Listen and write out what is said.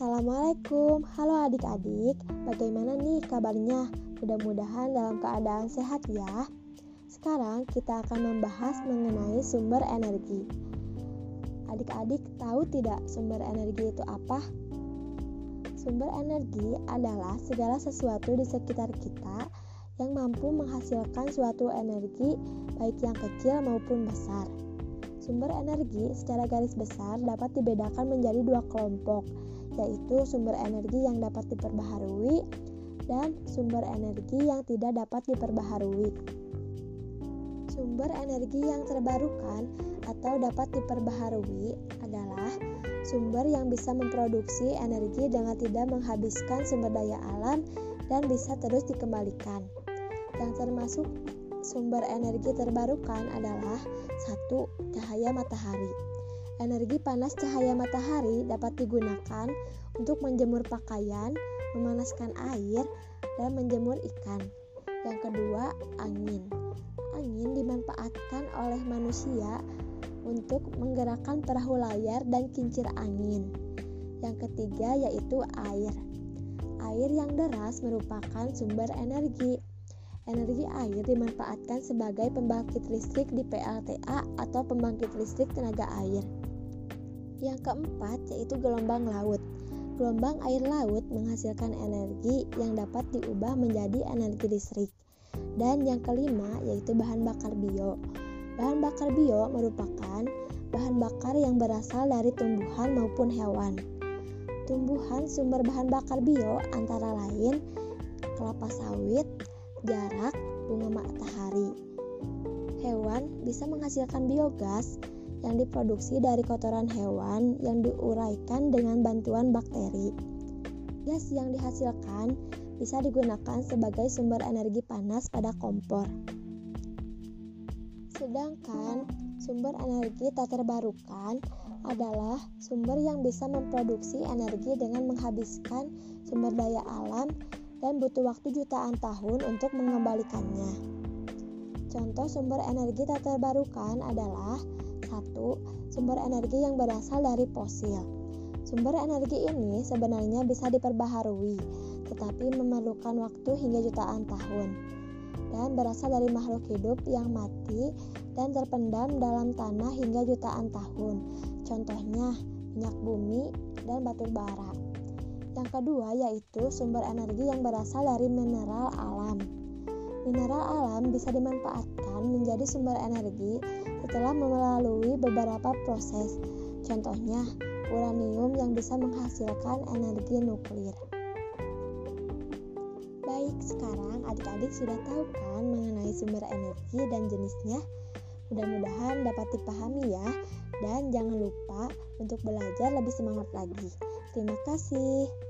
Assalamualaikum, halo adik-adik, bagaimana nih kabarnya? Mudah-mudahan dalam keadaan sehat ya. Sekarang kita akan membahas mengenai sumber energi. Adik-adik tahu tidak sumber energi itu apa? Sumber energi adalah segala sesuatu di sekitar kita yang mampu menghasilkan suatu energi, baik yang kecil maupun besar. Sumber energi secara garis besar dapat dibedakan menjadi dua kelompok, yaitu sumber energi yang dapat diperbaharui dan sumber energi yang tidak dapat diperbaharui. Sumber energi yang terbarukan atau dapat diperbaharui adalah sumber yang bisa memproduksi energi dengan tidak menghabiskan sumber daya alam dan bisa terus dikembalikan. Yang termasuk sumber energi terbarukan adalah satu cahaya matahari. Energi panas cahaya matahari dapat digunakan untuk menjemur pakaian, memanaskan air, dan menjemur ikan. Yang kedua, angin. Angin dimanfaatkan oleh manusia untuk menggerakkan perahu layar dan kincir angin. Yang ketiga yaitu air. Air yang deras merupakan sumber energi. Energi air dimanfaatkan sebagai pembangkit listrik di PLTA atau pembangkit listrik tenaga air. Yang keempat yaitu gelombang laut. Gelombang air laut menghasilkan energi yang dapat diubah menjadi energi listrik. Dan yang kelima yaitu bahan bakar bio. Bahan bakar bio merupakan bahan bakar yang berasal dari tumbuhan maupun hewan. Tumbuhan sumber bahan bakar bio antara lain kelapa sawit, jarak, bunga matahari. Hewan bisa menghasilkan biogas yang diproduksi dari kotoran hewan yang diuraikan dengan bantuan bakteri. Gas yang dihasilkan bisa digunakan sebagai sumber energi panas pada kompor. Sedangkan sumber energi tak terbarukan adalah sumber yang bisa memproduksi energi dengan menghabiskan sumber daya alam dan butuh waktu jutaan tahun untuk mengembalikannya. Contoh sumber energi tak terbarukan adalah satu, sumber energi yang berasal dari fosil. Sumber energi ini sebenarnya bisa diperbaharui, tetapi memerlukan waktu hingga jutaan tahun dan berasal dari makhluk hidup yang mati dan terpendam dalam tanah hingga jutaan tahun. Contohnya minyak bumi dan batu bara. Yang kedua yaitu sumber energi yang berasal dari mineral alam. Mineral alam bisa dimanfaatkan menjadi sumber energi setelah melalui beberapa proses. Contohnya, uranium yang bisa menghasilkan energi nuklir. Baik, sekarang adik-adik sudah tahu kan mengenai sumber energi dan jenisnya? Mudah-mudahan dapat dipahami ya. Dan jangan lupa untuk belajar lebih semangat lagi. Terima kasih.